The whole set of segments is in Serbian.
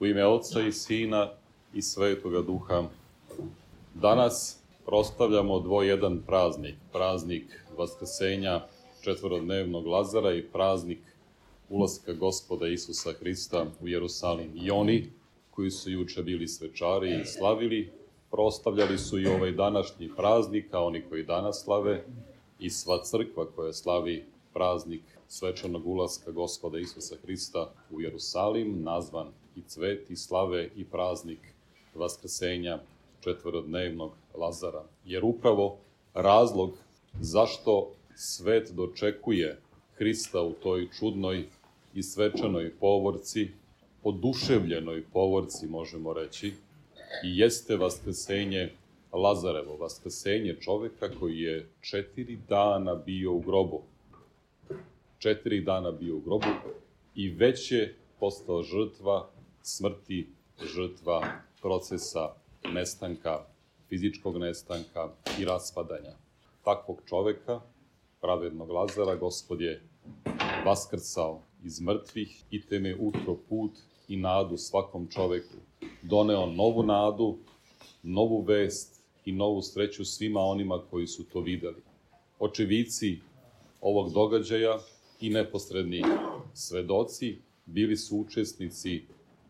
U ime Otca i Sina i Svetoga Duha. Danas prostavljamo dvojedan praznik. Praznik Vaskrsenja četvorodnevnog Lazara i praznik ulaska gospoda Isusa Hrista u Jerusalim. I oni koji su juče bili svečari i slavili, prostavljali su i ovaj današnji praznik, a oni koji danas slave, i sva crkva koja slavi praznik svečanog ulaska gospoda Isusa Hrista u Jerusalim, nazvan i cvet i slave i praznik Vaskrsenja četvorodnevnog Lazara. Jer upravo razlog zašto svet dočekuje Hrista u toj čudnoj i svečanoj povorci, oduševljenoj povorci, možemo reći, i jeste vaskrsenje Lazarevo, vaskrsenje čoveka koji je četiri dana bio u grobu. Četiri dana bio u grobu i već je postao žrtva smrti, žrtva procesa nestanka, fizičkog nestanka i raspadanja. Takvog čoveka, pravednog Lazara, gospod je vaskrcao iz mrtvih i teme utro put i nadu svakom čoveku. Doneo novu nadu, novu vest i novu sreću svima onima koji su to videli. Očevici ovog događaja i neposredni svedoci bili su učesnici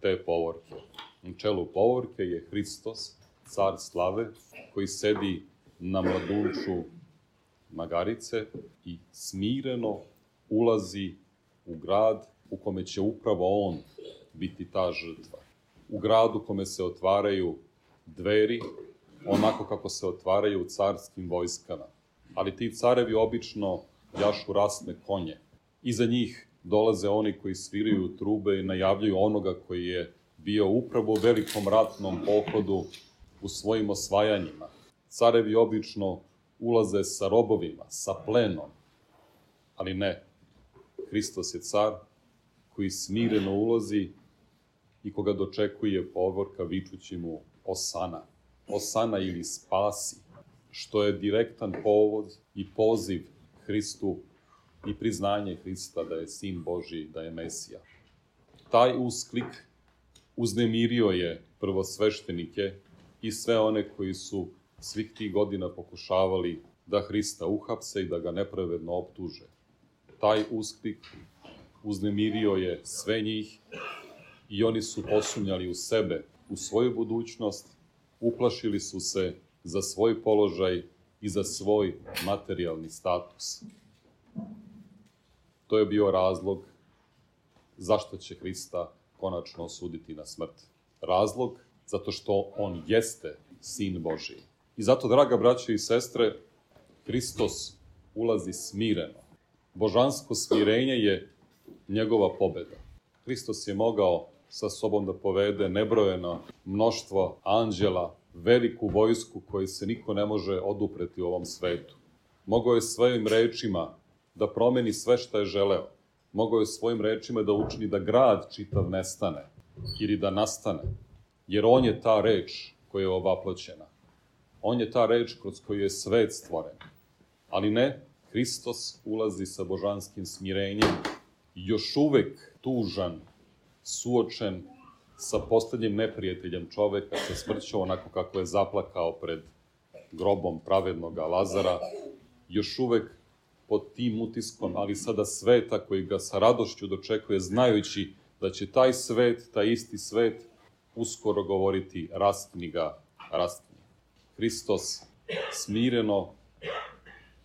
te povorke. U čelu povorke je Hristos, car slave, koji sedi na mladunču Magarice i smireno ulazi u grad u kome će upravo on biti ta žrtva. U gradu kome se otvaraju dveri, onako kako se otvaraju u carskim vojskama. Ali ti carevi obično jašu rasne konje. Iza njih dolaze oni koji sviraju trube i najavljaju onoga koji je bio upravo u velikom ratnom pohodu u svojim osvajanjima. Carevi obično ulaze sa robovima, sa plenom, ali ne. Hristos je car koji smireno ulazi i koga dočekuje povorka vičući mu osana. Osana ili spasi, što je direktan povod i poziv Hristu i priznanje Hrista da je Sin Boži, da je Mesija. Taj usklik uznemirio je prvosveštenike i sve one koji su svih tih godina pokušavali da Hrista uhapse i da ga nepravedno optuže. Taj usklik uznemirio je sve njih i oni su posumnjali u sebe, u svoju budućnost, uplašili su se za svoj položaj i za svoj materijalni status. To je bio razlog zašto će Hrista konačno osuditi na smrt. Razlog zato što on jeste sin Božiji. I zato, draga braće i sestre, Hristos ulazi smireno. Božansko smirenje je njegova pobeda. Hristos je mogao sa sobom da povede nebrojeno mnoštvo anđela, veliku vojsku koju se niko ne može odupreti u ovom svetu. Mogao je svojim rečima da promeni sve što je želeo. Mogao je svojim rečima da učini da grad čitav nestane ili da nastane. Jer on je ta reč koja je ovaploćena. On je ta reč kroz koju je svet stvoren. Ali ne, Hristos ulazi sa božanskim smirenjem, još uvek tužan, suočen sa poslednjim neprijateljem čoveka, sa smrćom, onako kako je zaplakao pred grobom pravednog Lazara, još uvek pod tim utiskom, ali sada sveta koji ga sa radošću dočekuje, znajući da će taj svet, taj isti svet, uskoro govoriti rastni ga, rastni. Hristos smireno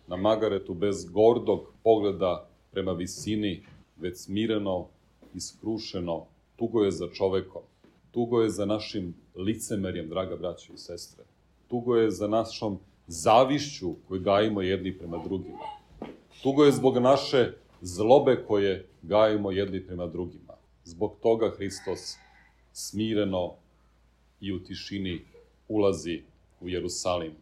na Magaretu bez gordog pogleda prema visini, već smireno, iskrušeno, tugo je za čovekom, tugo je za našim licemerjem, draga braća i sestre, tugo je za našom zavišću koju gajimo jedni prema drugima, tugo je zbog naše zlobe koje gajimo jedni prema drugima. Zbog toga Hristos smireno i u tišini ulazi u Jerusalim.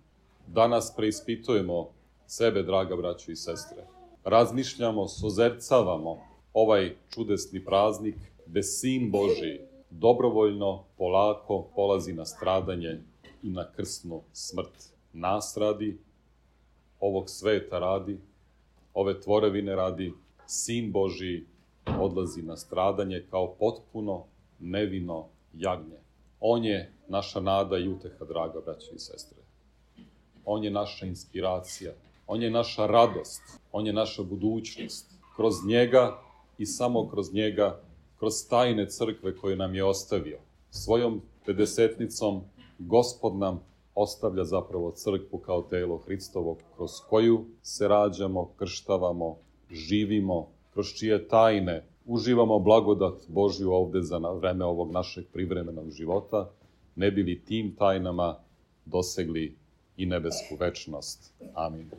Danas preispitujemo sebe, draga braćo i sestre. Razmišljamo, sozercavamo ovaj čudesni praznik, gde Sin Boži dobrovoljno, polako polazi na stradanje i na krsnu smrt. Nas radi, ovog sveta radi, ove tvorevine radi, Sin Boži odlazi na stradanje kao potpuno nevino jagnje. On je naša nada i uteha, draga braća i sestre. On je naša inspiracija. On je naša radost. On je naša budućnost. Kroz njega i samo kroz njega, kroz tajne crkve koje nam je ostavio. Svojom pedesetnicom Gospod nam ostavlja zapravo crkvu kao telo Hristovog, kroz koju se rađamo, krštavamo, živimo, kroz čije tajne uživamo blagodat Božju ovde za vreme ovog našeg privremenog života, ne bili tim tajnama dosegli i nebesku večnost. Amin.